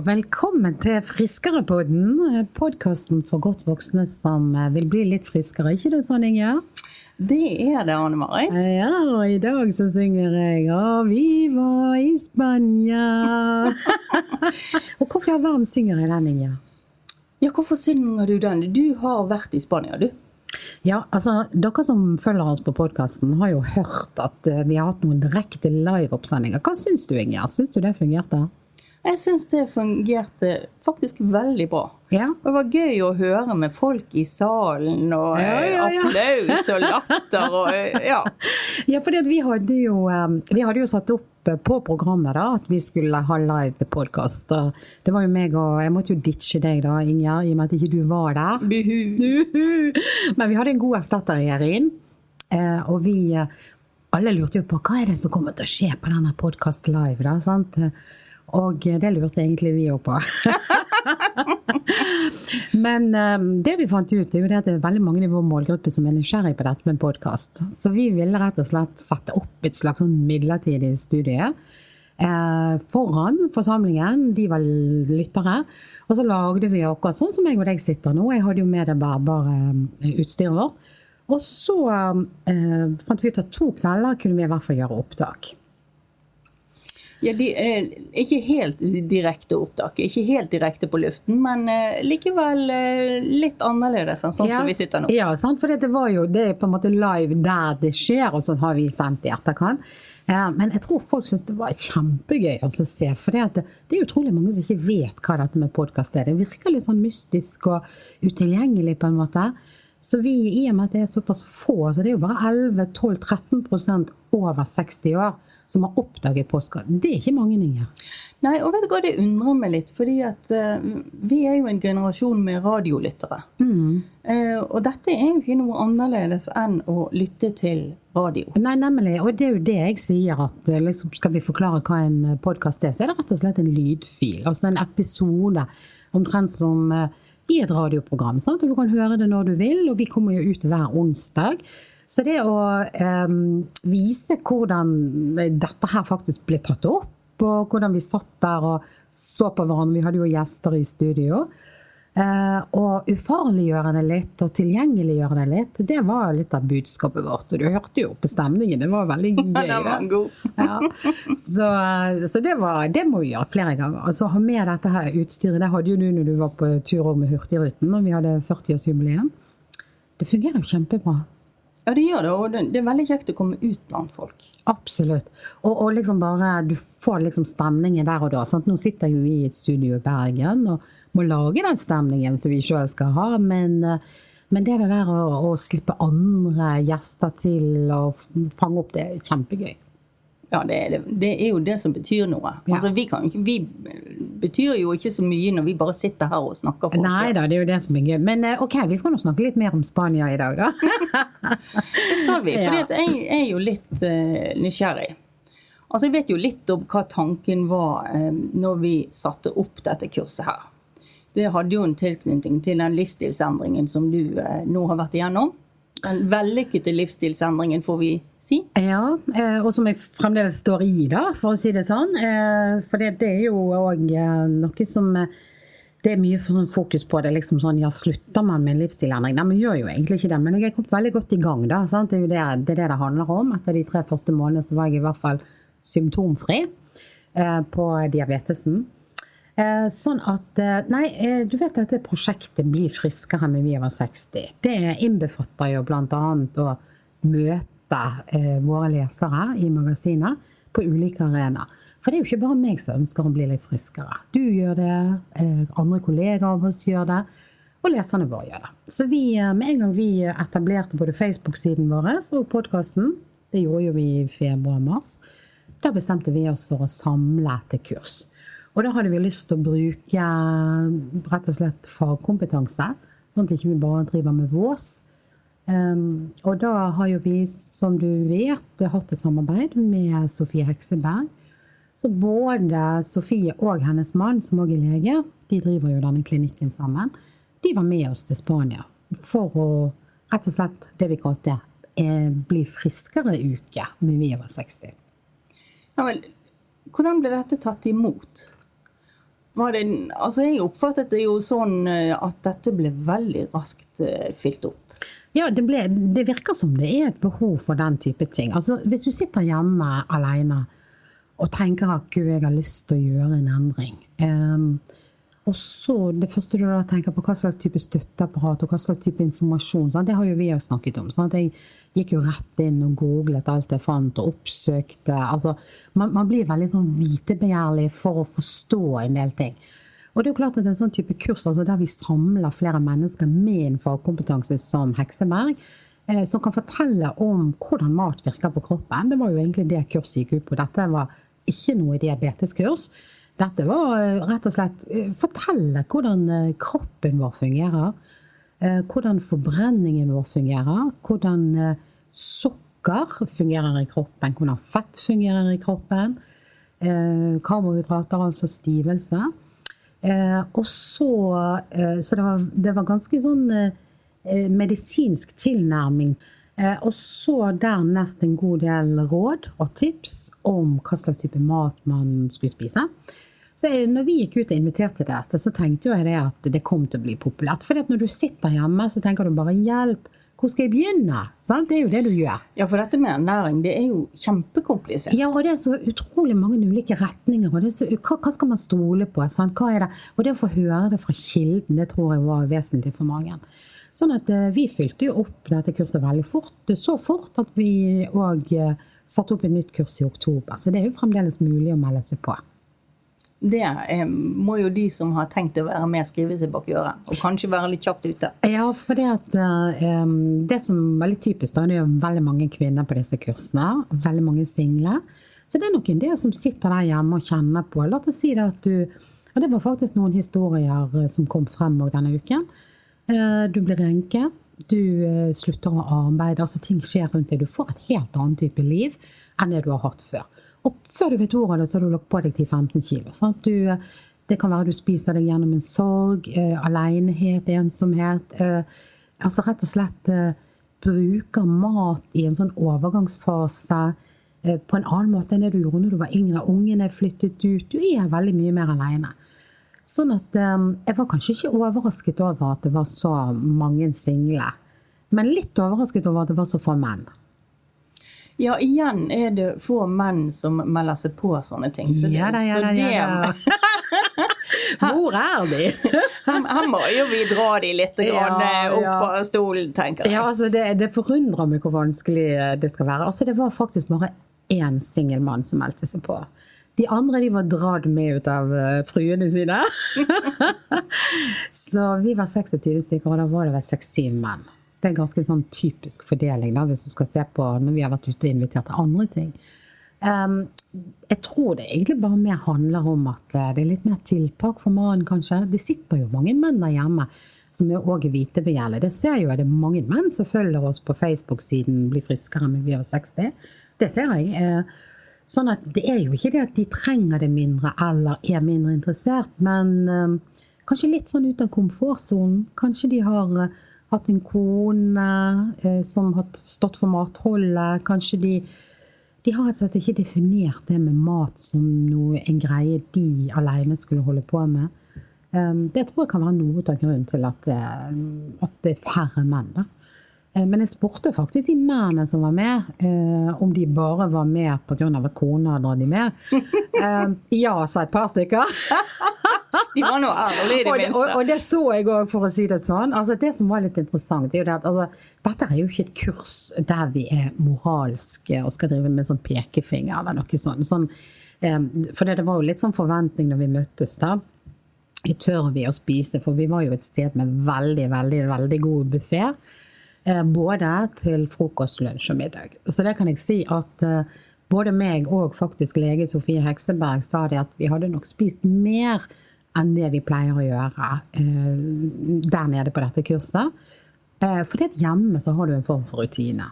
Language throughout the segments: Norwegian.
og velkommen til Friskerepodden. Podkasten for godt voksne som vil bli litt friskere. ikke det sånn, Inger? Det er det, Anne Marit. Ja, og i dag så synger jeg 'Å, vi var i Spania'. og hvorfor i all verden synger jeg den, Inger? Ja, hvorfor synger du den? Du har vært i Spania, du. Ja, altså, Dere som følger oss på podkasten, har jo hørt at eh, vi har hatt noen direkte liveoppsendinger. Hva syns du, Inger? Syns du det fungerte? Jeg syns det fungerte faktisk veldig bra. Ja. Det var gøy å høre med folk i salen, og Ja, ja, applaus og latter og ja. Ja, fordi vi hadde jo, eh, vi hadde jo satt opp eh, på programmet da, at vi skulle ha live podkast. Det var jo meg og Jeg måtte jo ditche deg da, Inger, i og med at ikke du var der. Buhu. Uhu. Men vi hadde en god erstatter i Erin. eh, Og vi alle lurte jo på hva er det som kommer til å skje på denne podkast live. da, sant? Og det lurte egentlig vi òg på. Men um, det vi fant ut, er jo det at det er veldig mange i vår målgruppe som er nysgjerrig på dette med podkast. Så vi ville rett og slett sette opp et slags sånn midlertidig studie eh, foran forsamlingen. De var lyttere. Og så lagde vi akkurat sånn som jeg og deg sitter nå. Jeg hadde jo med det bærbare eh, utstyret vårt. Og så eh, fant vi ut at to kvelder kunne vi i hvert fall gjøre opptak. Ja, de, eh, ikke helt direkte opptak, ikke helt direkte på luften, men eh, likevel eh, litt annerledes enn sånn som vi sitter nå. Ja, sant? for det var jo det er på en måte live der det skjer, og så har vi sendt i etterkant. Men jeg tror folk syns det var kjempegøy å se. For det, det er utrolig mange som ikke vet hva dette med podkast er. Det virker litt sånn mystisk og utilgjengelig på en måte. Så vi, i og med at det er såpass få, så det er jo bare 11-12-13% over 60 år som har oppdaget podkast. Det er ikke mange, Inger. Nei, og vet du hva, det undrer meg litt, fordi at uh, vi er jo en generasjon med radiolyttere. Eh, og dette er jo ikke noe annerledes enn å lytte til radio. Nei, nemlig. Og det er jo det jeg sier, at eh, liksom, skal vi forklare hva en podkast er, så er det rett og slett en lydfil. Altså en episode. Omtrent som uh, i et radioprogram. Sant? Og du kan høre det når du vil, og vi kommer jo ut hver onsdag. Så det å eh, vise hvordan dette her faktisk ble tatt opp, og hvordan vi satt der og så på hverandre, vi hadde jo gjester i studio, eh, og ufarliggjøre det litt og tilgjengeliggjøre det litt, det var litt av budskapet vårt. Og du hørte jo på stemningen, det var veldig gøy. Det var god. Ja. Så, så det, var, det må vi gjøre flere ganger. Altså ha med dette her utstyret. Det hadde jo du når du var på tur med Hurtigruten, når vi hadde 40-årsjubileum. Det fungerer jo kjempebra. Ja, det gjør det, og det, er veldig kjekt å komme ut blant folk. Absolutt. Og, og liksom bare, du får liksom stemningen der og da. Sant? Nå sitter jo vi i et studio i Bergen og må lage den stemningen som vi sjøl skal ha. Men, eh, men det der å, å slippe andre gjester til og fange opp, det er kjempegøy. Ja, det er, det, det er jo det som betyr noe. Ja. Altså, vi, kan, vi betyr jo ikke så mye når vi bare sitter her og snakker for oss Nei da, det er jo det som er gøy. Men eh, ok, vi skal nå snakke litt mer om Spania i dag, da. Det skal vi, for Ja. jeg er jo litt uh, nysgjerrig. Altså, Jeg vet jo litt om hva tanken var uh, når vi satte opp dette kurset her. Det hadde jo en tilknytning til den livsstilsendringen som du uh, nå har vært igjennom. Den vellykkede livsstilsendringen, får vi si. Ja, eh, og som jeg fremdeles står i, da, for å si det sånn. Eh, For det, det er jo òg noe som eh, Det er mye fokus på det. liksom sånn, ja, Slutter man med livsstilsendring? Nei, man gjør jo egentlig ikke det. Men jeg er kommet veldig godt i gang. da, sant? Det er jo det det, er det, det handler om. Etter de tre første månedene så var jeg i hvert fall symptomfri eh, på diabetesen. Eh, Sånn at eh, Nei, eh, du vet at det prosjektet Bli friskere med Vi over 60, det innbefatter jo annet å møte våre lesere i magasinet på ulike arenaer. For det er jo ikke bare meg som ønsker å bli litt friskere. Du gjør det, andre kollegaer av oss gjør det, og leserne våre gjør det. Så vi, med en gang vi etablerte både Facebook-siden vår og podkasten, det gjorde jo vi i februar-mars, da bestemte vi oss for å samle til kurs. Og da hadde vi lyst til å bruke rett og slett fagkompetanse, sånn at vi ikke bare driver med vås. Um, og da har jo vi, som du vet, hatt et samarbeid med Sofie Hekseberg. Så både Sofie og hennes mann, som òg er lege, de driver jo denne klinikken sammen. De var med oss til Spania for å rett og slett det vi kalte eh, bli friskere-uke når Vi over 60. Ja, vel, hvordan ble dette tatt imot? Det, altså jeg oppfattet det jo sånn eh, at dette ble veldig raskt eh, fylt opp. Ja, det, ble, det, virker som det er et behov for den type ting. Altså, hvis du sitter hjemme alene og tenker at gud, jeg har lyst til å gjøre en endring. Um, og så det første du da tenker på, hva slags type støtteapparat og hva slags type informasjon. Sant? Det har jo vi jo snakket om. Sant? Jeg gikk jo rett inn og googlet alt jeg fant, og oppsøkte altså, man, man, blir veldig sånn vitebegjærlig for å forstå en del ting. Og det er jo klart at en sånn type kurs altså der vi samler flere mennesker med en fagkompetanse som Hekseberg, eh, som kan fortelle om hvordan mat virker på kroppen. Det var jo egentlig det kurset gikk ut på. Dette var ikke noe diabeteskurs. Dette var eh, rett og slett eh, fortelle hvordan eh, kroppen vår fungerer. Eh, hvordan forbrenningen vår fungerer. Hvordan eh, sukker fungerer i kroppen. Hvordan fett fungerer i kroppen. Karbohydrater, altså stivelse. Eh, og så eh, Så det var, det var ganske sånn eh, medisinsk tilnærming. Eh, og så dernest en god del råd og tips om hva slags type mat man skulle spise. Så når vi gikk ut og inviterte dette, så tenkte jeg det at det kom til å bli populært. For når du sitter hjemme, så tenker du bare 'hjelp'. Hvor skal jeg begynne? Sant? Det er jo det du gjør. Ja, for dette med ernæring det er jo kjempekomplisert. Ja, og det er så utrolig mange ulike retninger. og så, hva, hva, skal man stole på? Sant? Hva er det? Og det å få høre det fra kilden, det tror jeg var vesentlig for mange. Sånn at eh, vi fylte jo opp dette kurset veldig fort. Så fort at vi òg eh, satte opp et nytt kurs i oktober. Så det er jo fremdeles mulig å melde seg på det eh, må jo de som har tenkt å være med, skrive seg bak øret. Og kanskje være litt kjapt ute. Ja, for det, at, eh, det som er litt typisk, da, det er jo veldig mange kvinner på disse kursene. Veldig mange single. Så det er nok en del som sitter der hjemme og kjenner på. La oss si det at du Og det var faktisk noen historier eh, som kom frem denne uken. Eh, du blir enke. Du eh, slutter å arbeide. Altså ting skjer rundt deg. Du får et helt annet type liv enn det du har hatt før. Og før du vet ordet av det, så har du lagt på deg 10-15 kilo. Du, det kan være du spiser deg gjennom en sorg, uh, alenehet, ensomhet. Uh, altså rett og slett uh, bruker mat i en sånn overgangsfase uh, på en annen måte enn det du gjorde når du var yngre. Ungene er flyttet ut. Du er veldig mye mer alene. Sånn at um, jeg var kanskje ikke overrasket over at det var så mange single. Men litt overrasket over at det var så få menn. Ja, igjen er det få menn som melder seg på sånne ting. Så ja da, ja da, ja da. Hvor er de? her, her, må jo vi dra de litt ja, eh, opp av stolen, tenker jeg. Ja, altså det, det, forundrer meg hvor vanskelig eh, det skal være. Altså Det var faktisk bare én singel mann som meldte seg på. De andre de var dratt med ut av uh, fruene sine. så vi var 26 stykker, og da var det vel 6-7 menn. Det er ganske sånn typisk fordeling da, hvis du skal se på når vi har vært ute og invitert til andre ting. Um, jeg tror det egentlig bare mer handler om at eh, det er litt mer tiltak for mannen, kanskje. Det sitter jo mange menn der hjemme som er òg er vitebegjærlige. Det ser jo jeg. Det er mange menn som følger oss på Facebook-siden 'Bli friskere med vi over 60'. Det ser jeg. Eh, sånn at det er jo ikke det at de trenger det mindre eller er mindre interessert, men um, kanskje litt sånn ut av komfortsonen. Kanskje de har hatt en kone eh, som har stått for matholdet. Kanskje de, de har rett og slett ikke definert det med mat som noe, en greie de alene skulle holde på med. Um, det tror jeg kan være noe av grunnen til at, det, at det er færre menn. da. Eh, men jeg spurte faktisk de mennene som var med, eh, om de bare var med pga. at kona hadde de med. Eh, ja, sa et par stykker. de var nå ærlige, i det minste. Og, og, det så jeg òg, for å si det sånn. Altså, det som var litt interessant, er jo det at altså, dette er jo ikke et kurs der vi er moralske og skal drive med sånn pekefinger eller noe sånt. sånn for det var jo litt sånn forventning når vi møttes, da. Tør vi å spise? For vi var jo et sted med veldig, veldig, veldig god buffé. Eh, både til frokost, lunsj og middag. Så det kan jeg si at eh, både meg og faktisk lege Sofie Hekseberg sa det at vi hadde nok spist mer enn det vi pleier å gjøre eh, der nede på dette kurset. For hjemme så har du en form for rutine.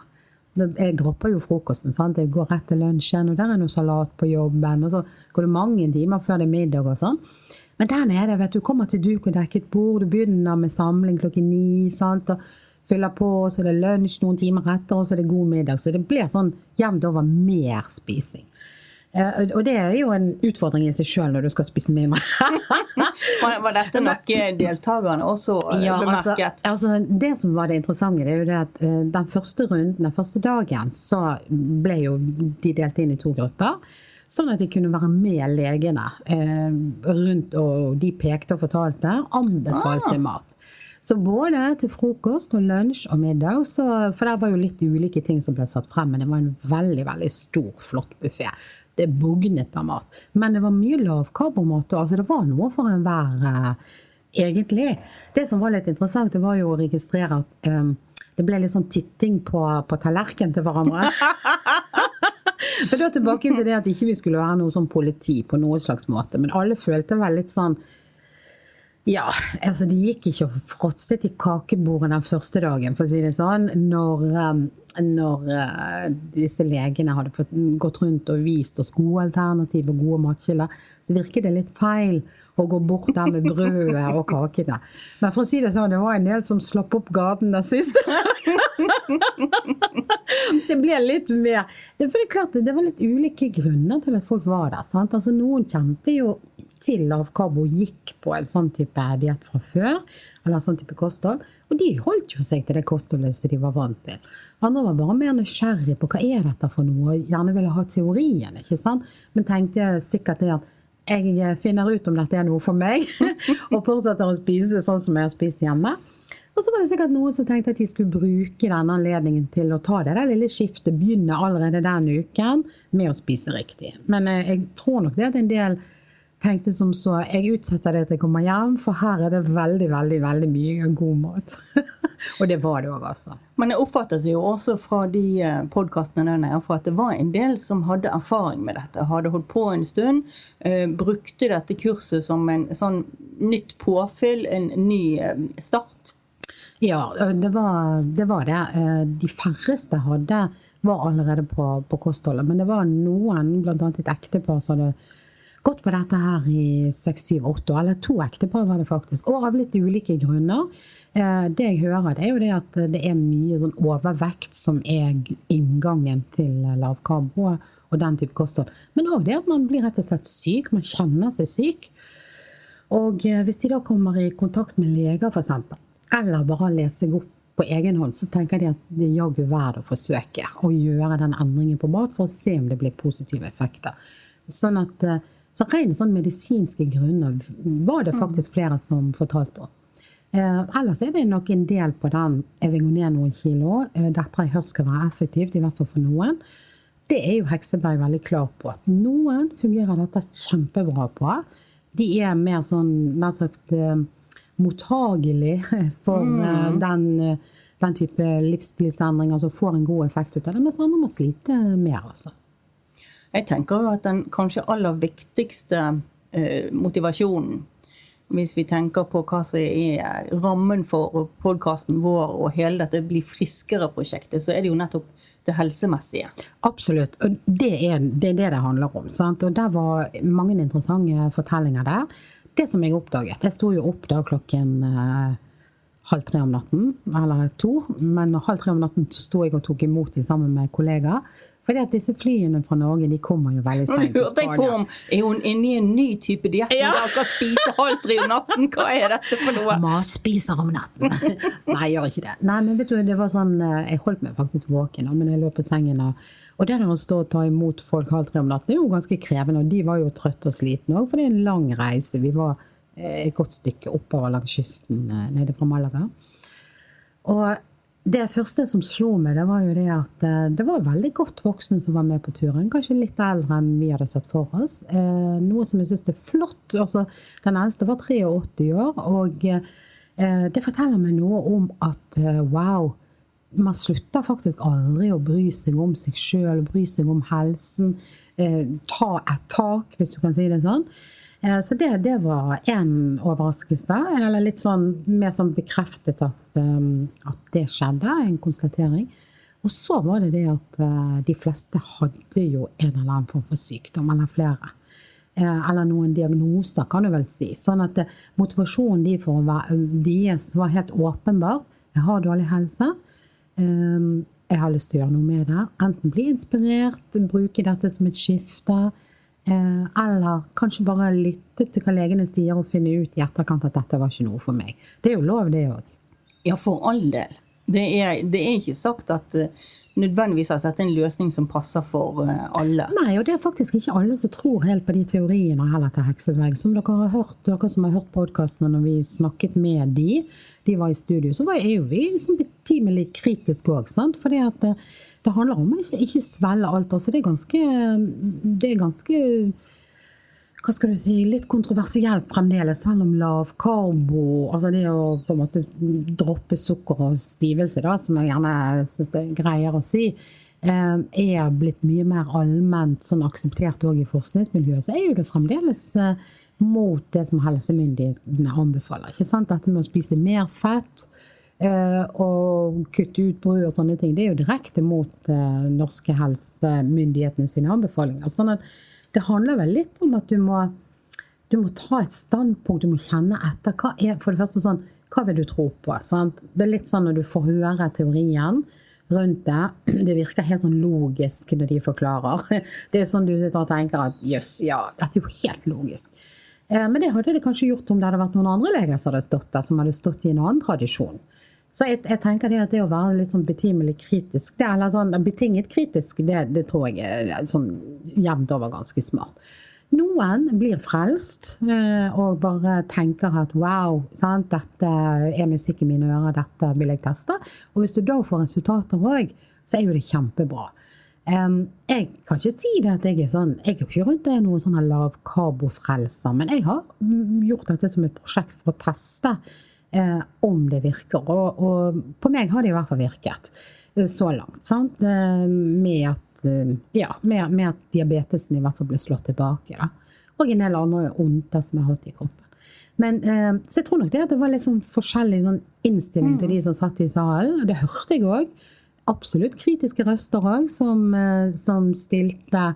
Jeg dropper jo frokosten. sant? Jeg går rett til lunsjen, og der er noe salat på jobben. Og så går det mange timer før det er middag og sånn. Men der nede, vet du, kommer til duk og dekket bord, du begynner med samling klokken ni. sant? Og fyller på, så er det lunsj noen timer etter, og så er det god middag. Så det blir sånn jevnt over mer spising. Eh, og det er jo en utfordring i seg sjøl når du skal spise mindre. var, dette noe deltakerne også eh, ja, altså, bemerket? Altså, altså, det som var det interessante, det er jo det at uh, den første runden, den første dagen, så ble jo de delt inn i to grupper. Sånn at de kunne være med legene rundt, og de pekte og fortalte. Anbefalte ah. mat. Så både til frokost og lunsj og middag, så, for der var jo litt ulike ting som ble satt frem, men det var en veldig veldig stor, flott buffé. Det bugnet av mat. Men det var mye lavkarbomat. Altså det var noe for enhver, eh, egentlig. Det som var litt interessant, det var jo å registrere at um, det ble litt sånn titting på, på tallerkenen til hverandre. Men da tilbake til det at ikke vi skulle være noe sånn politi på noen slags måte. Men alle følte vel litt sånn ja, altså de gikk ikke og fråtset i kakebordet den første dagen, for å si det sånn, når, um, når uh, disse legene hadde fått gått rundt og vist oss gode alternativer, gode matkilder. Så virket det litt feil å gå bort der med brødet og kakene. Men for å si det sånn, det var en del som slapp opp gaten den siste. det ble litt mer det, det, klart, det var litt ulike grunner til at folk var der. Sant? Altså, noen kjente jo til lavkarbo gikk på en sånn type diett fra før, eller en sånn type kosthold. Og de holdt jo seg til det kostholdet som de var vant til. Andre var bare mer nysgjerrig på hva er dette for noe, og gjerne ville ha teorien, ikke sant. Men tenkte sikkert det at jeg finner ut om dette er noe for meg, og fortsetter å spise sånn som jeg har spist hjemme. Og så var det sikkert noen som tenkte at de skulle bruke denne anledningen til å ta det der lille skiftet, begynne allerede den uken med å spise riktig. Men eh, jeg tror nok det at en del tenkte som så jeg utsetter det til jeg kommer hjem, for her er det veldig veldig, veldig mye god mat. og det var det òg, altså. Men jeg oppfattet jo også fra de eh, podkastene der nede at det var en del som hadde erfaring med dette. Hadde holdt på en stund. Eh, brukte dette kurset som en sånn nytt påfyll, en ny eh, start. Ja, det var, det var det. De færreste hadde var allerede på, på kostholdet. Men det var noen, bl.a. et ektepar som hadde gått på dette her i seks, syv, åtte år. Eller to ektepar var det faktisk. Og av litt ulike grunner. Eh, det jeg hører, det er jo det at det er mye sånn overvekt som er inngangen til lavkarbo og den type kosthold. Men òg det at man blir rett og slett syk. Man kjenner seg syk. Og eh, hvis de da kommer i kontakt med leger, f.eks., eller bare leser seg opp på egen hånd, så tenker de at det er jaggu verdt å forsøke å gjøre den endringen på mat for å se om det blir positive effekter. Sånn at eh, så rent sånn medisinske grunner var det faktisk flere som fortalte om. Eh, ellers er det nok en del på den jeg vil gå ned noen kilo. Eh, dette har jeg hørt skal være effektivt, i hvert fall for noen. Det er jo Hekseberg veldig klar på. at Noen fungerer dette kjempebra på. De er mer sånn nær sagt eh, mottagelig for eh, mm. den, eh, den, type livsstilsendringer som får en god effekt ut av det, mens andre må slite mer. altså. Jeg tenker jo at den kanskje aller viktigste eh, motivasjonen, hvis vi tenker på hva som er rammen for podkasten vår og hele dette Bli friskere-prosjektet, så er det jo nettopp det helsemessige. Absolutt. Og det er det det, det handler om. Sant? Og der var mange interessante fortellinger der. Det som jeg oppdaget Jeg sto jo opp da klokken eh, halv tre om natten, eller to. Men halv tre om natten sto jeg og tok imot dem sammen med kollegaer. Fordi at disse flyene fra Norge de kommer jo veldig seint til Spania. på om Er hun inne i en ny type diett ja. og skal spise halv tre om natten? Hva er dette for noe? Matspiser om natten. Nei, jeg gjør ikke det. Nei, men vet du, det var sånn eh, Jeg holdt meg faktisk våken, men jeg lå på sengen. Og, og det der å stå og ta imot folk halv tre om natten er jo ganske krevende. Og de var jo trøtte og slitne òg, for det er en lang reise. Vi var eh, et godt stykke oppover langs kysten eh, nede fra Malaga. Og det første som slo meg, det var jo det at eh, det var veldig godt voksne som var med på turen. Kanskje litt eldre enn vi hadde sett for oss. Eh, noe som jeg syns er flott. Altså, den eldste var 83 år, og eh, det forteller meg noe om at wow, man slutter faktisk aldri å bry seg om seg sjøl, bry seg om helsen. Ta et tak, hvis du kan si det sånn. Eh, så det, det var en overraskelse, eller litt sånn mer sånn bekreftet at, um, at, det skjedde, en konstatering. Og så var det det at uh, de fleste hadde jo en eller annen form for sykdom, eller flere. Eller noen diagnoser, kan du vel si. Sånn at motivasjonen de for å være, deres var helt åpenbart. Jeg har dårlig helse. Jeg har lyst til å gjøre noe med det. Enten bli inspirert, bruke dette som et skifte, eh, eller kanskje bare lytte til hva legene sier og finne ut i etterkant at dette var ikke noe for meg. Det er jo lov, det òg. Ja, for all del. Det er, det er ikke sagt at uh, nødvendigvis at dette er en løsning som passer for uh, alle. Nei, og det er faktisk ikke alle som tror helt på de teoriene heller til heksevegg. Som dere har hørt, dere som har hørt podkastene når vi snakket med de, de var i studio, så var jo vi sånn betimelig kritiske òg, sant. Fordi at det, handler om å ikke, ikke svelge alt. Også. Det er ganske, det er ganske hva skal du si, litt kontroversielt fremdeles, selv om lav karbo, altså det å på en måte droppe sukker og stivelse, da, som jeg gjerne syns det er greier å si, eh, er blitt mye mer allment sånn akseptert òg i forskningsmiljøet, så er jo det fremdeles eh, mot det som helsemyndighetene anbefaler. ikke sant? Dette med å spise mer fett og kutte ut brød og sånne ting, det er jo direkte mot norske helsemyndighetene sine anbefalinger. sånn at det handler vel litt om at du må, du må ta et standpunkt, du må kjenne etter. Hva er, for det første sånn, hva vil du tro på? Sant? Det er litt sånn når du får høre teorien rundt det. Det virker helt sånn logisk når de forklarer. Det er sånn du sitter og tenker at jøss, ja, dette er jo helt logisk. Eh, men det hadde det kanskje gjort om det hadde vært noen andre leger som hadde stått der, som hadde stått i en annen tradisjon. Så jeg, jeg, tenker det at det å være litt sånn betimelig kritisk, det, eller sånn betinget kritisk, det, det tror jeg er sånn jevnt over ganske smart. Noen blir frelst eh, og bare tenker at wow, sant? dette er musikk i mine ører, dette vil jeg teste. Og hvis du da får resultater òg, så er jo det kjempebra. jeg kan ikke si det at jeg er sånn Jeg er ikke rundt det noen sånn lavkarbofrelser, men jeg har gjort dette som et prosjekt for å teste eh, om det virker. Og, og, på meg har det i hvert fall virket eh, så langt. Sant? Eh, med, at, eh, ja, med, med at diabetesen i hvert fall ble slått tilbake. Da. Og en del andre ondter som jeg har hatt i kroppen. Men, eh, så jeg tror nok det at det var litt sånn forskjellig sånn innstilling mm. til de som satt i salen. Det hørte jeg òg. Absolutt kritiske røster òg, som, som stilte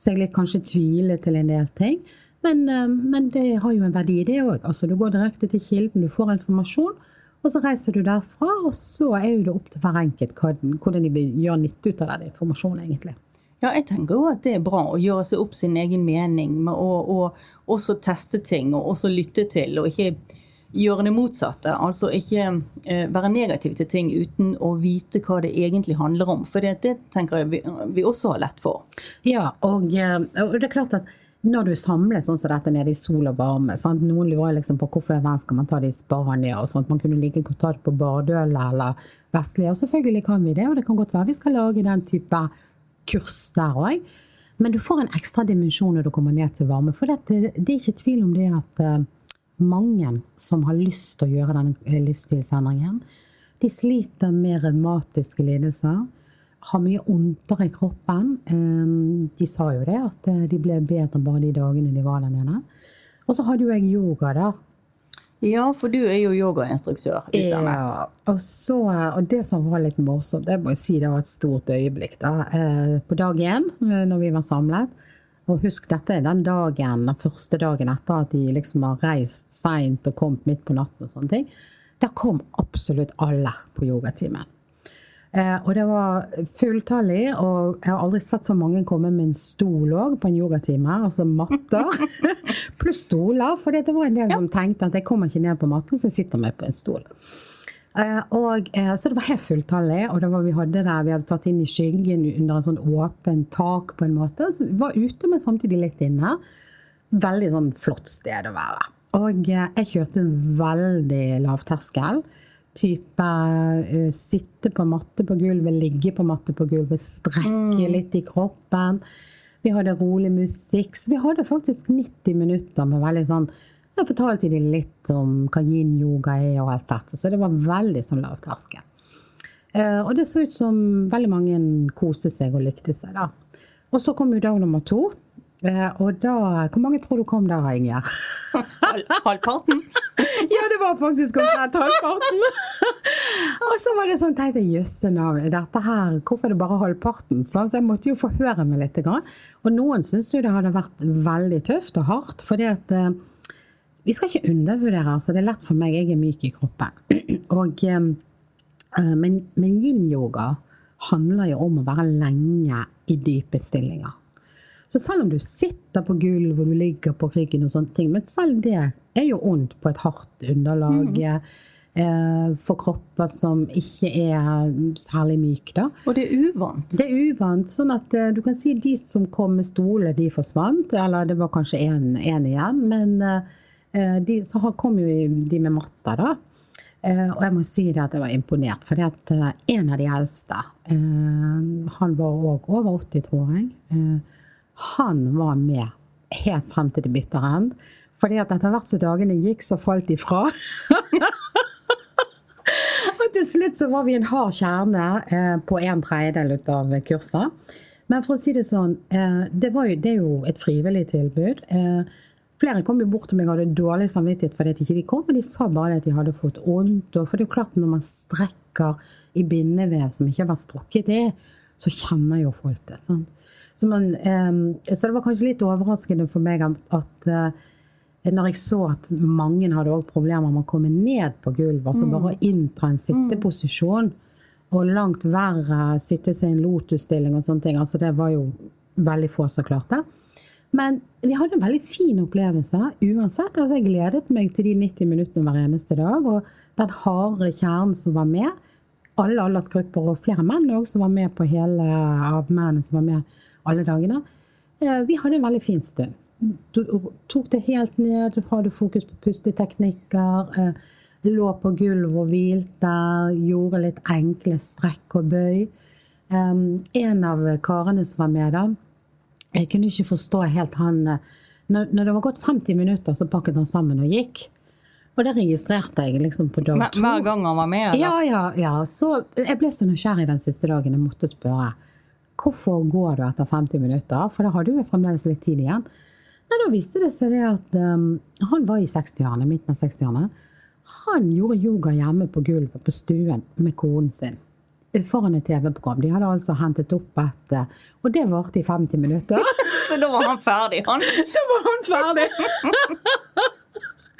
seg litt kanskje tvile til en del ting. Men, eh, men, det har jo en verdi, det òg. Altså, du går direkte til kilden, du får informasjon. Og så reiser du derfra, og så er jo det opp til hver enkelt hvordan de vil gjøre nytte ut av den informasjonen, egentlig. Ja, jeg tenker jo at det er bra å gjøre seg opp sin egen mening, å og også teste ting og også lytte til, og ikke gjøre det motsatte. Altså ikke eh, være negativ til ting uten å vite hva det egentlig handler om. For det, det tenker jeg vi, vi, også har lett for. Ja, og, eh, og det er klart at når du samles sånn som dette nede i sol og varme sant? Noen lurer liksom på hvorfor skal man ta det i Spania og sånt. Man kunne like godt ta det på Bardøla eller Vestlia. Og selvfølgelig kan vi det, og det kan godt være vi skal lage den type kurs der òg. Men du får en ekstra dimensjon når du kommer ned til varme. For det, det er ikke tvil om det at uh, mange som har lyst til å gjøre denne livsstilsendringen, de sliter med revmatiske lidelser har mye ondere i kroppen. De sa jo det, at eh, de ble bedre bare de dagene de var der nede. Og så hadde jo jeg yoga der. Ja, for du er jo yogainstruktør. Ja, og, så, og det som var litt morsomt, det må jeg si det var et stort øyeblikk. da, eh, På dag én, eh, når vi var samlet. Og husk, dette er den dagen, den første dagen etter at de liksom har reist seint og kommet midt på natten og sånne ting. Da kom absolutt alle på yogatimen. Eh, og det var fulltallig, og jeg har aldri sett så mange komme med en stol òg på en yogatime. Altså matter pluss stoler. For det var en del som tenkte at jeg kommer ikke ned på matten, så jeg sitter med på en stol. Eh, og, eh, så det var helt fulltallig, og var, vi, hadde der, vi hadde tatt inn i skyggen under en sånn åpen tak på en måte. Så vi var ute, men samtidig litt inne. Veldig sånn flott sted å være. Og jeg kjørte veldig lavterskel type uh, sitte på matte på gulvet, ligge på matte på gulvet, strekke mm. litt i kroppen. Vi hadde rolig musikk. Så vi hadde faktisk 90 minutter med veldig sånn Jeg fortalte de litt om hva yin-yoga er og alt dette. Så det var veldig sånn lavterskel. Uh, og det så ut som veldig mange koste seg og likte seg, da. Og så kom jo dag nummer to. Uh, og da Hvor mange tror du kom der, Inger? Halvparten? ja, det var faktisk omtrent halvparten. og så var det sånn, tenkte jeg jøsse navn, dette her, hvorfor er det bare halvparten? Så jeg måtte jo forhøre meg litt. Og noen syns jo det hadde vært veldig tøft og hardt. fordi at eh, vi skal ikke undervurdere, altså det er lett for meg, jeg er myk i kroppen. Og, eh, men, men yin-yoga handler jo om å være lenge i dype stillinger. Så selv om du sitter på gulv og du ligger på ryggen og sånne ting, men selv det er jo ondt på et hardt underlag. eh, For kropper som ikke er særlig myke, da. Og det er uvant. Det er uvant. sånn at eh, du kan si de som kom med stole, de forsvant. Eller det var kanskje én igjen. Men eh, de, så kom jo de med matta, da. Og jeg må si det at jeg var imponert. For at en av de eldste, han var òg over 80, tror jeg. Han var med helt frem til det bitre end. Fordi at etter hvert som dagene gikk, så falt de fra. Og til slutt så var vi en hard kjerne eh, på en tredjedel av kurset. Men for å si det sånn, eh, det, jo, det er jo et frivillig tilbud. Eh, flere kom jo bort til meg og hadde dårlig samvittighet fordi at ikke kom, men de sa bare at de hadde fått vondt. For det er jo klart, når man strekker i bindevev som ikke har vært strukket i, så kjenner jo folk det. sant? Så, man, eh, så det var kanskje litt overraskende for meg at, eh, når jeg så at mange hadde også problemer med å komme ned på gulvet, altså bare å innta en sitteposisjon, og langt verre sitte seg i en lotusstilling og sånne ting, altså det var jo veldig få som klarte. Men vi hadde en veldig fin opplevelse uansett. Altså jeg gledet meg til de 90 minuttene hver eneste dag, og den harde kjernen som var med, alle aldersgrupper og flere menn også, som var med på hele av mennene som var med alle dagene. Eh, Vi hadde en veldig fin stund. Du tok det helt ned, hadde fokus på pusteteknikker, eh, lå på gulvet og hvilte, gjorde litt enkle strekk og bøy. Um, en av karene som var med da, jeg kunne ikke forstå helt han eh, når det var gått 50 minutter, så pakket han sammen og gikk. Og det registrerte jeg liksom på dag to. hver gang han var med? Eller? Ja, ja, ja. Så jeg ble så nysgjerrig den siste dagen jeg måtte spørre. Hvorfor går du etter 50 minutter? For da hadde jo fremdeles litt tid igjen. Nei, da viste det seg det at um, han var i 60-årene, midten av 60-årene. Han gjorde yoga hjemme på gulvet på stuen med konen sin. Foran et TV-program. De hadde altså hentet opp et eh, Og det varte i 50 minutter. Så da var han ferdig, han. Da var han ferdig.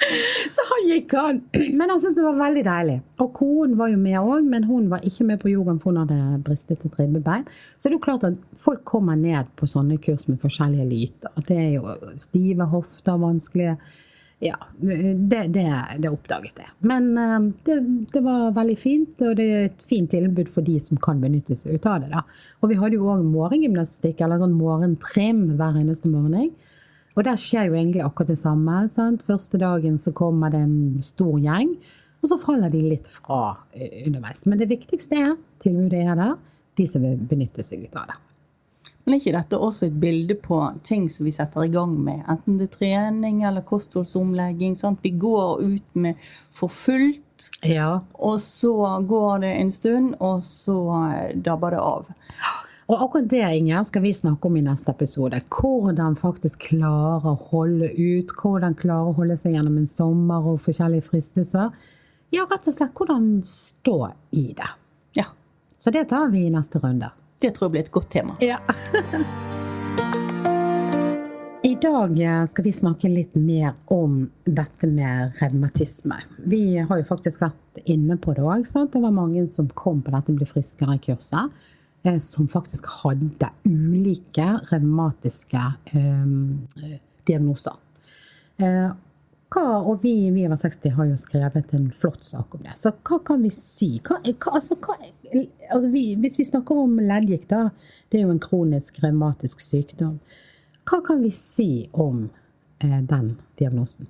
Så han gikk han. Men han syntes det var veldig deilig. Og konen var jo med òg, men hun var ikke med på yogaen, for hun hadde bristet et ribbebein. Så det er jo klart at folk kommer ned på sånne kurs med forskjellige lyter. Det er jo stive hofter, vanskelige Ja, det, det, det oppdaget jeg. Men eh, det, det var veldig fint, og det er et fint tilbud for de som kan benytte seg ut av det. da. Og vi hadde jo òg morgengymnastikk, eller sånn morgentrim hver eneste morgen. Og der skjer jo egentlig akkurat det samme. Sant? Første dagen så kommer det en stor gjeng, og så faller de litt fra eh, underveis. Men det viktigste er tilbudet er der, de som vil benytte seg ut av det. Men er ikke dette også et bilde på ting som vi setter i gang med? Enten det er trening eller kostholdsomlegging. Sant? Vi går ut med for fullt, Ja. og så går det en stund, og så dabber det av. Og akkurat det Inger, skal vi snakke om i neste episode. Hvordan faktisk klare å holde ut. Hvordan klare å holde seg gjennom en sommer og forskjellige fristelser. Ja, rett og slett hvordan stå i det. Ja, Så det tar vi i neste runde. det tror jeg blir et godt tema. Ja. I dag eh, skal vi snakke litt mer om dette med revmatisme. Vi har jo faktisk vært inne på det òg. Det var mange som kom på dette Bli friskere-kurset, som faktisk hadde ulike revmatiske eh, diagnoser. Eh, hva, og vi, i Viva 60 har jo skrevet en flott sak om det. Så hva kan vi si? Hva, hva, altså, altså vi, hvis vi snakker om leddgikt, da, det er jo en kronisk revmatisk sykdom. Hva kan vi si om eh, den diagnosen?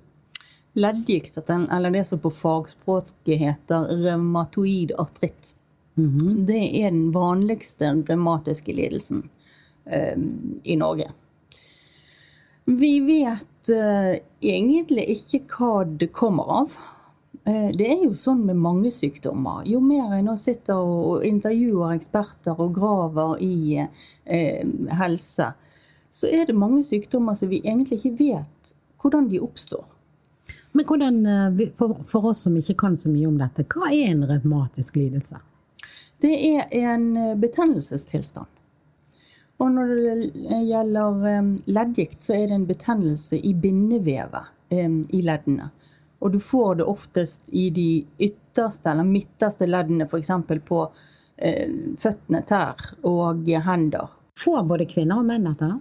Leddgikt, eller det som på fagspråket heter revmatoid artritt, det er den vanligste revmatiske lidelsen eh, i Norge. Vi vet eh, egentlig ikke hva det kommer av. Eh, det er jo sånn med mange sykdommer. Jo mer jeg nå sitter og, og intervjuer eksperter og graver i eh, helse, så er det mange sykdommer som vi egentlig ikke vet hvordan de oppstår. Men hvordan, eh, for, for oss som ikke kan så mye om dette, hva er en revmatisk lidelse? Det er en eh, betennelsestilstand. Og når det gjelder eh, leddgikt, så er det en betennelse i bindevevet eh, i leddene. Og du får det oftest i de ytterste eller midterste leddene, f.eks. på eh, føttene, tær og hender. Får både kvinner og menn dette?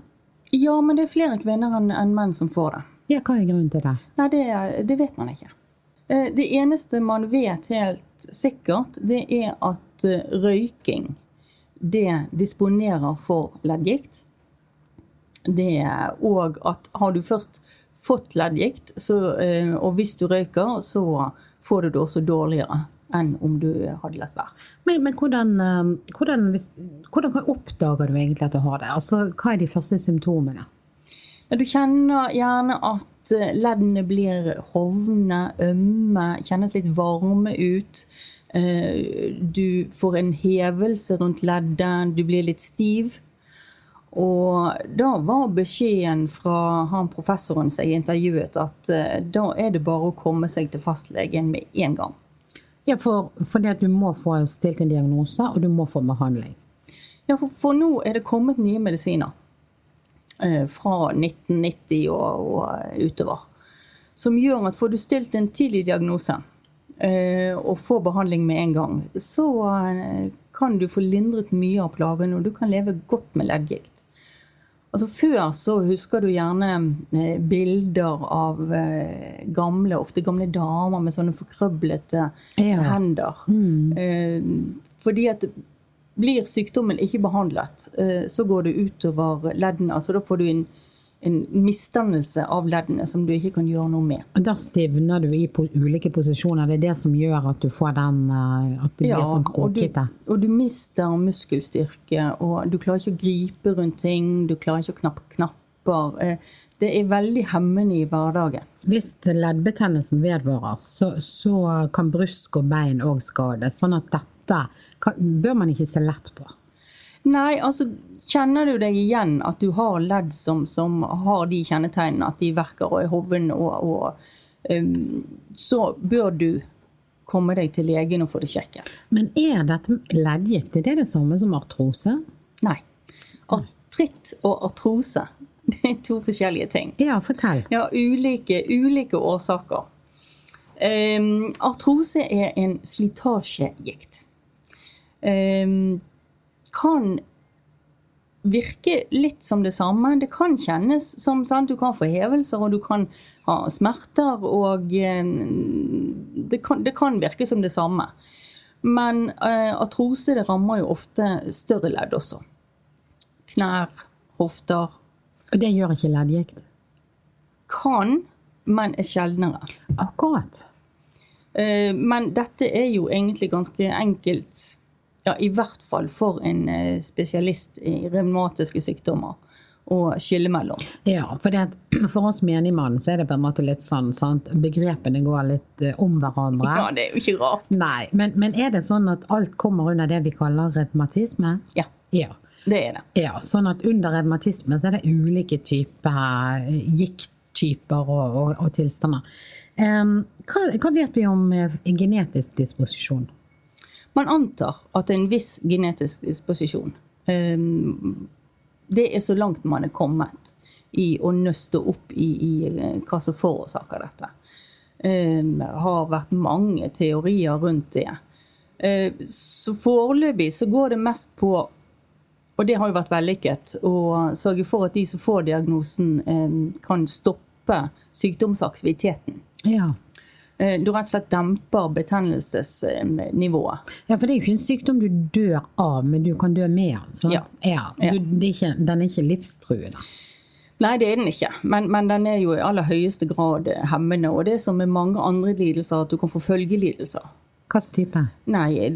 Ja, men det er flere kvinner enn menn som får det. Ja, hva er grunnen til det? Nei, det, det vet man ikke. Eh, Det eneste man vet helt sikkert, det er at eh, røyking det disponerer for leddgikt. Det òg at har du først fått leddgikt, eh, og hvis du røyker, så får du det også dårligere enn om du hadde latt være. Men, men hvordan, hvordan, hvordan oppdager du egentlig at du har det? Altså, hva er de første symptomene? Du kjenner gjerne at eh, leddene blir hovne, ømme, kjennes litt varme ut. Eh, Du får en hevelse rundt leddet, du blir litt stiv. Og da var beskjeden fra han professoren som jeg intervjuet, at eh, da er det bare å komme seg til fastlegen med en gang. Ja, for, det at du må få stilt en diagnose, og du må få behandling. Ja, for, for nå er det kommet nye medisiner fra 1990 og, og utover. Som gjør at får du stilt en tidlig diagnose eh, og får behandling med en gang, så eh, kan du få lindret mye av plagene, og du kan leve godt med leddgikt. Altså Før så husker du gjerne eh, bilder av eh, gamle, ofte gamle damer med sånne forkrøblete Ja. hender. Mm. fordi at blir sykdommen ikke behandlet, eh, så går det utover leddene. Altså da får du en, en misdannelse av leddene som du ikke kan gjøre noe med. Og da stivner du i ulike posisjoner. Det er det som gjør at du får den eh, At det blir sånn og du, kråkete. og du mister muskelstyrke, og du klarer ikke å gripe rundt ting, du klarer ikke å knappe knapper. Eh, Det er veldig hemmende i hverdagen. Hvis leddbetennelsen vedvarer, så, så kan brysk og bein òg skades. Sånn at dette kan, bør man ikke se lett på. Nei, altså kjenner du deg igjen at du har ledd som, som har de kjennetegnene, at de verker og er hovne, og, og um, så bør du komme deg til legen og få det sjekket. Men er dette leddgift er det det samme som artrose? Nei. Artritt og artrose, det er to forskjellige ting. Ja, fortell. Ja, ulike, ulike årsaker. Um, artrose er en slitasjegikt. Um, kan virke litt som det samme. Det kan kjennes som sant? Du kan få hevelser, og du kan ha smerter, og eh, det kan, det kan virke som det samme. Men eh, artrose det rammer jo ofte større ledd også. Knær, hofter. Og det gjør ikke leddgikt. Kan, men er sjeldnere. Akkurat. Eh, Men dette er jo egentlig ganske enkelt, ja, i hvert fall for en eh, spesialist i revmatiske sykdommer, å skille mellom. Ja, for, det, for oss menigmann så er det på en måte litt sånn, sant? begrepene går litt eh, om hverandre. Ja, det er jo ikke rart. Nei, men, men er det sånn at alt kommer under det vi kaller revmatisme? Ja, Ja. det er det. ja. Sånn at under revmatisme så er det ulike typer eh, gikttyper og, og, og tilstander. Um, hva, hva vet vi om genetisk disposisjon? Man antar at en viss genetisk disposisjon eh, Det er så langt man er kommet i å nøste opp i, i eh, hva som forårsaker dette. Det har vært mange teorier rundt det. Eh, Så foreløpig så går det mest på og det har jo vært vellykket å sørge for at de som får diagnosen, kan stoppe sykdomsaktiviteten. Ja. Eh, Du rett og slett demper betennelsesnivået. ja, for det er jo ikke en sykdom du dør av, men du kan dø med den. Ja. Ja. Du, det er ikke, den er ikke livstruende. Nei, det er den ikke, men, men den er jo i aller høyeste grad hemmende. Og det er som med mange andre lidelser, at du kan få følgelidelser. Hvilken type? Nei,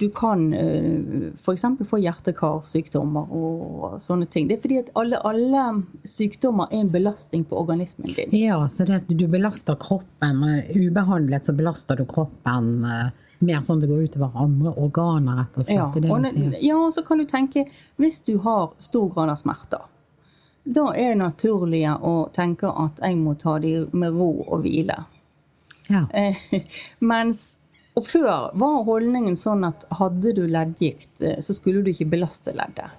du kan f.eks. få hjerte-karsykdommer og sånne ting. Det er fordi at alle, alle sykdommer er en belastning på organismen din. Ja, så det at du belaster kroppen. eh, Ubehandlet så belaster du kroppen eh, mer sånn det går utover andre organer, rett og slett. Ja, det det og, ja, så kan du tenke, hvis du har stor grad av smerter, da er det naturlig å tenke at jeg må ta de med ro og hvile. Ja. Eh, mens, og før var holdningen sånn at hadde du leddgikt, eh, så skulle du ikke belaste leddet.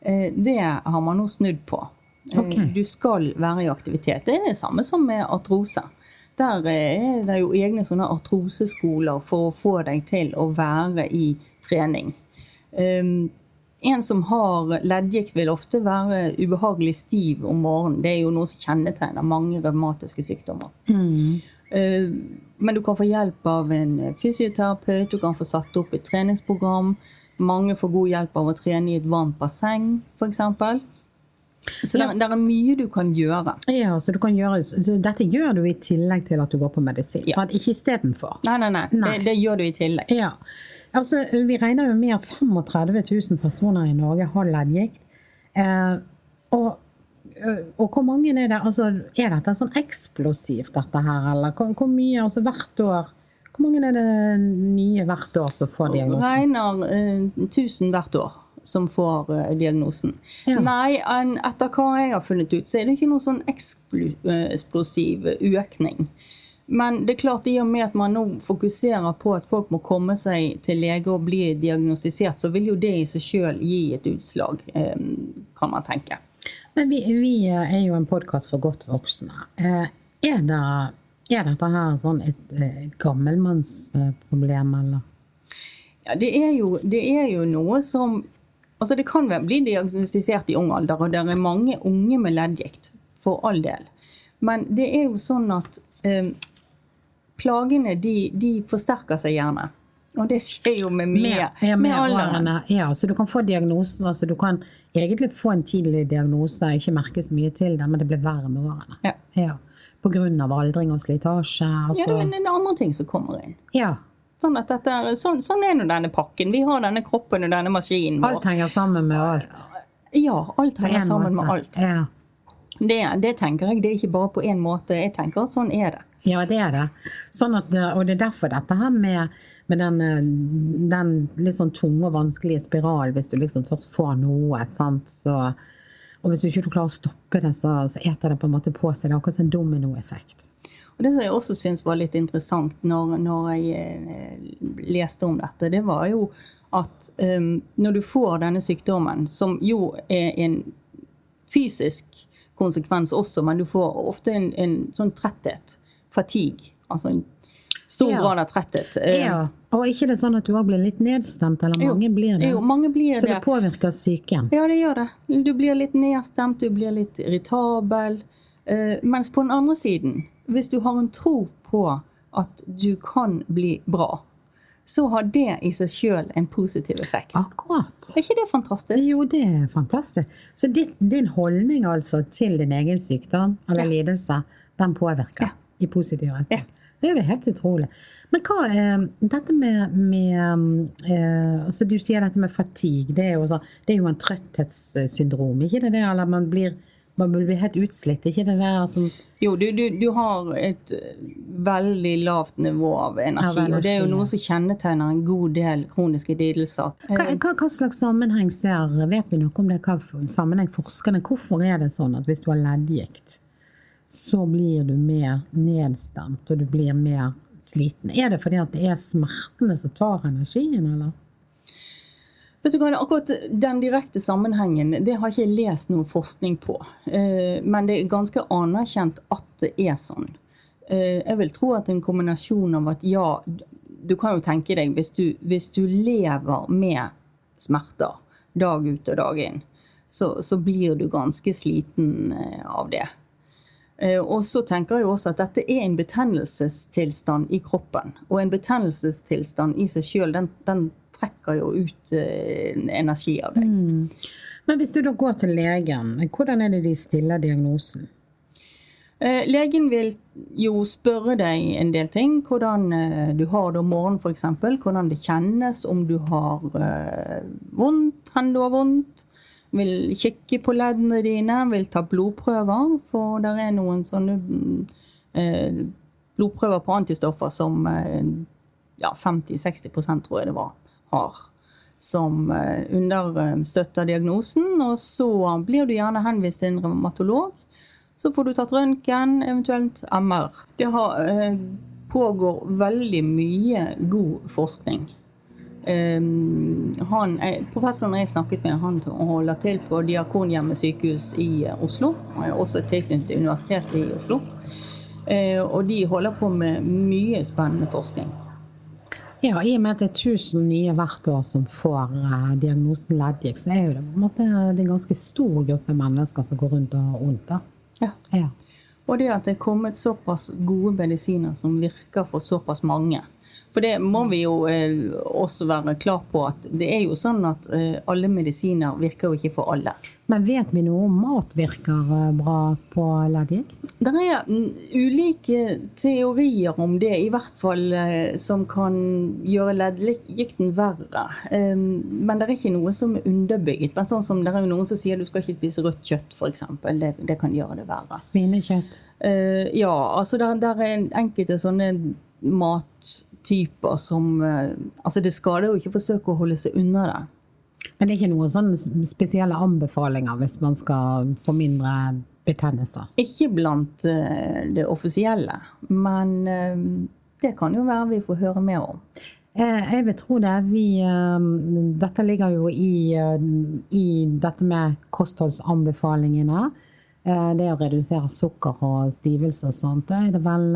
Eh, Det har man nå snudd på. Okay. Du skal være i aktivitet. Det er det samme som med artrose. Der eh, er det jo egne sånne artroseskoler for å få deg til å være i trening. Um, en som har leddgikt, vil ofte være ubehagelig stiv om morgenen. Det er jo noe som kjennetegner mange revmatiske sykdommer. Mm. Uh, men du kan få hjelp av en fysioterapeut, du kan få satt opp et treningsprogram. Mange får god hjelp av å trene i et varmt basseng, f.eks. Så det, er mye du kan gjøre. Ja, så du kan gjøre, så Dette gjør du i tillegg til at du går på medisin? Ja. For ikke istedenfor? Nei, nei, nei. nei. Det, det, gjør du i tillegg. Ja. Altså, vi regner jo med at 35 000 personer i Norge har leddgikt. Eh, og, eh, og, hvor mange er det? Altså, er dette sånn eksplosivt, dette her, eller hvor, hvor mye? Altså hvert år? Hvor mange er det nye hvert år som får diagnosen? Regner eh, hvert år som får uh, diagnosen. Ja. Nei, en, etter hva jeg har funnet ut, så er det ikke noen sånn eksplosiv økning. Men det er klart, i og med at man nå fokuserer på at folk må komme seg til lege og bli diagnostisert, så vil jo det i seg sjøl gi et utslag, eh, kan man tenke. Men vi, vi er jo en podkast for godt voksne. Eh, er, det, er dette her sånn et, et gammelmannsproblem, eller? Ja, det er, jo, det er jo noe som Altså Det kan bli diagnostisert i ung alder, og det er mange unge med leddgikt, for all del. Men det er jo sånn at eh, plagene de, de, forsterker seg gjerne. Og det skjer jo med mye. Med, ja, med, med alderen. Ja, så du kan få diagnosen. altså Du kan egentlig få en tidlig diagnose, ikke merke så mye til det, men det blir verre med årene. Ja. ja. Av aldring og slitasje. Altså. Ja, det er en andre ting som kommer inn. Ja. Sånn, er, sånn, sånn er nå denne pakken. Vi har denne kroppen og denne maskinen vår. Alt henger sammen med alt. Ja, alt henger sammen måte. med alt. Ja. Det, det, tenker jeg. Det er ikke bare på én måte. Jeg tenker at sånn er det. Ja, det er det. Sånn at, og det er derfor dette her med, med den, den, litt sånn tunge og vanskelige spiral, hvis du liksom først får noe, sant, så Og hvis du ikke klarer å stoppe det, så, så eter det på en måte på seg. Det er akkurat som en dominoeffekt. Og Det som jeg også syns var litt interessant når, når jeg eh, leste om dette, det var jo at um, når du får denne sykdommen, som jo er en fysisk konsekvens også, men du får ofte en, en sånn tretthet fatigue. Altså en stor ja. grad av tretthet. Eh, ja. Og ikke det er sånn at du òg blir litt nedstemt, eller mange jo. blir det? Jo, mange blir Så det, det påvirker psyken? Ja, det gjør det. Du blir litt nedstemt, du blir litt irritabel. Uh, mens på den andre siden, hvis du har en tro på at du kan bli bra, så har det i seg sjøl en positiv effekt. Akkurat. Er ikke det fantastisk? Jo, det er fantastisk. Så din, din holdning altså til din egen sykdom eller ja. lidelse, den påvirker? Ja i positiv retning. Ja. Det er jo helt utrolig. Men hva eh, dette med, med eh, altså Du sier dette med fatigue. Det er jo, så, det er jo en trøtthetssyndrom, ikke det? det eller man blir, man blir helt utslitt, ikke det der Som Jo, du, du, du, har et veldig lavt nivå av energi, energi, og det er jo noe som kjennetegner en god del kroniske lidelser. Hva, hva, hva, slags sammenheng ser Vet vi noe om det? Hva sammenheng forskerne? Hvorfor er det sånn at hvis du har leddgikt, så blir du mer nedstemt, og du blir mer sliten. Er det fordi det er smertene som tar energien, eller? Vet du hva, Akkurat den direkte sammenhengen det har ikke jeg lest noe forskning på. Eh, men det er ganske anerkjent at det er sånn. Eh, jeg vil tro at en kombinasjon av at ja, du kan jo tenke deg hvis du, hvis du lever med smerter dag ut og dag inn, så, så blir du ganske sliten eh, av det. Eh, og så tenker jeg også at dette er en betennelsestilstand i kroppen. Og en betennelsestilstand i seg sjøl, den, den, trekker jo ut eh, energi av deg. Mm. Men hvis du da går til legen, hvordan er det de stiller diagnosen? Eh, legen vil jo spørre deg en del ting. Hvordan du har det om morgenen f.eks. Hvordan det kjennes, om du har vondt, hvor du har vondt vil kikke på leddene dine, vil ta blodprøver. For det er noen sånne eh, blodprøver på antistoffer som eh, ja, 50-60 tror jeg det var, har. Som eh, understøtter diagnosen. Og så blir du gjerne henvist til en revmatolog. Så får du tatt røntgen, eventuelt MR. Det har, eh, pågår veldig mye god forskning han, professoren jeg snakket med, han holder til på Diakonhjemmet sykehus i eh, Oslo. Han er også tilknyttet Universitetet i Oslo. Eh, og de holder på med mye spennende forskning. Ja, i og med at det er 1000 nye hvert år som får eh, diagnosen leddgikt, så er jo det på en måte en ganske stor gruppe mennesker som går rundt og har vondt. Ja. Ja. Og det at det er kommet såpass gode medisiner som virker for såpass mange. For det må vi jo eh, også være klar på at det er jo sånn at eh, alle medisiner virker jo ikke for alle. Men vet vi noe om mat virker eh, bra på leddgikt? Det er ulike teorier om det, i hvert fall som kan gjøre leddgikten verre. Eh, Men det er ikke noe som er underbygget. Men sånn som det er jo noen som sier du skal ikke spise rødt kjøtt, f.eks. Det, det kan gjøre det verre. Svinekjøtt? Ja, altså der, der er enkelte sånne mattyper som eh, Altså det skader jo ikke å forsøke å holde seg unna det. Men det er ikke noen sånne spesielle anbefalinger hvis man skal få mindre betennelser? Ikke blant eh, det offisielle, men eh, det kan jo være vi får høre mer om. Jeg vil tro det. Vi, dette ligger jo i, i dette med kostholdsanbefalingene. Det å redusere sukker og stivelse og sånt. Da er det vel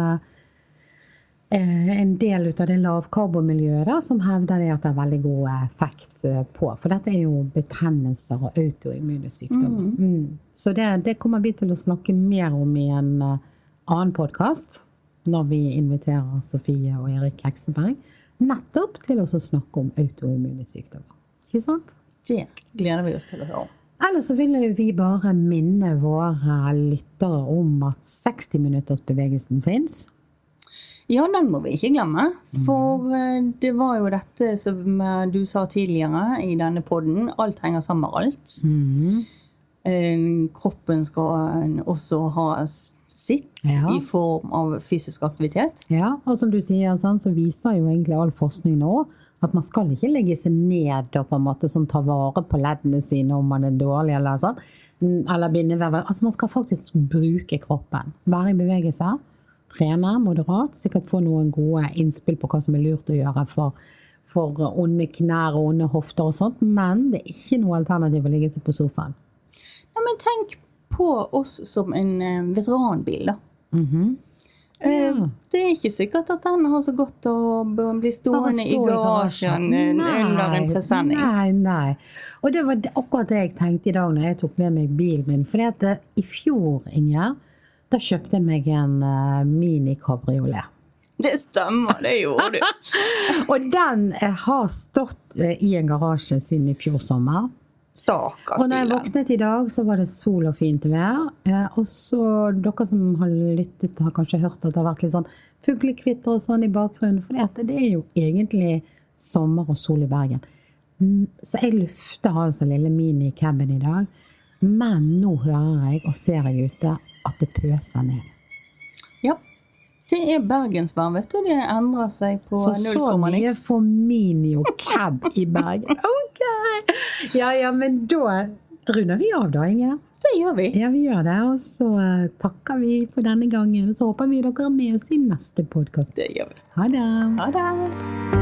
en del av det lavkarbomiljøet som hevder at det er veldig god effekt eh, på. For dette er jo betennelser og autoimmune sykdommer. Mm. Så det, det kommer vi til å snakke mer om i en eh, annen podkast. Når vi inviterer Sofie og Erik Hekseberg. Nettopp til å snakke om autoimmune sykdommer. Ikke sant? Det gleder vi oss til å høre om. Eller så vil vi bare minne våre lyttere om at 60 minutters bevegelsen fins. Ja, den må vi ikke glemme. For eh, det var jo dette som eh, du sa tidligere i denne podden. Alt henger sammen med alt. Mm. Kroppen skal eh, også ha sitt Ja. i form av fysisk aktivitet. Ja, og som du sier, så viser jo egentlig all forskning nå at man skal ikke legge seg ned og på en måte som tar vare på leddene sine om man er dårlig eller sånn. Mm, Eller bindevev. Altså man skal faktisk bruke kroppen. Være i bevegelse. Trene moderat. Sikkert få noen gode innspill på hva som er lurt å gjøre for, for onde knær og onde hofter og sånt. Men det er ikke noe alternativ å ligge seg på sofaen. Ja, men tenk på oss som en eh, veteranbil, da. Eh, Det er ikke sikkert at den har så godt å bli stående stående i garasjen eh, under en presenning. Nei, nei. Og det var akkurat det jeg tenkte i dag når jeg tok med meg bilen min. For i fjor, Inge, da kjøpte jeg meg en uh, mini-kabriolet. Det stemmer, det gjorde du. Og den eh, har stått eh, i en garasje siden i fjor sommer. Stakkars Og når jeg våknet i dag, så var det sol og fint vær. Eh, og så, dere som har lyttet, har kanskje hørt at det har vært litt sånn fuglekvitter og sånn i bakgrunnen. For det er jo egentlig sommer og sol i Bergen. Mm, Så jeg lufter altså lille mini-caben i dag. Men nå hører jeg og ser jeg ute at det pøser ned. Ja. Det er bergensvær, vet du. Det endrer seg på Så null så komma mye for minio cab i Bergen. Ok! Ja ja, men da runder vi av da, Inge. Det gjør vi. Ja, vi gjør det. Og så eh, takker vi for denne gangen. Og så håper vi dere er med oss i neste podkast. Det gjør vi. Ha det. Ha det.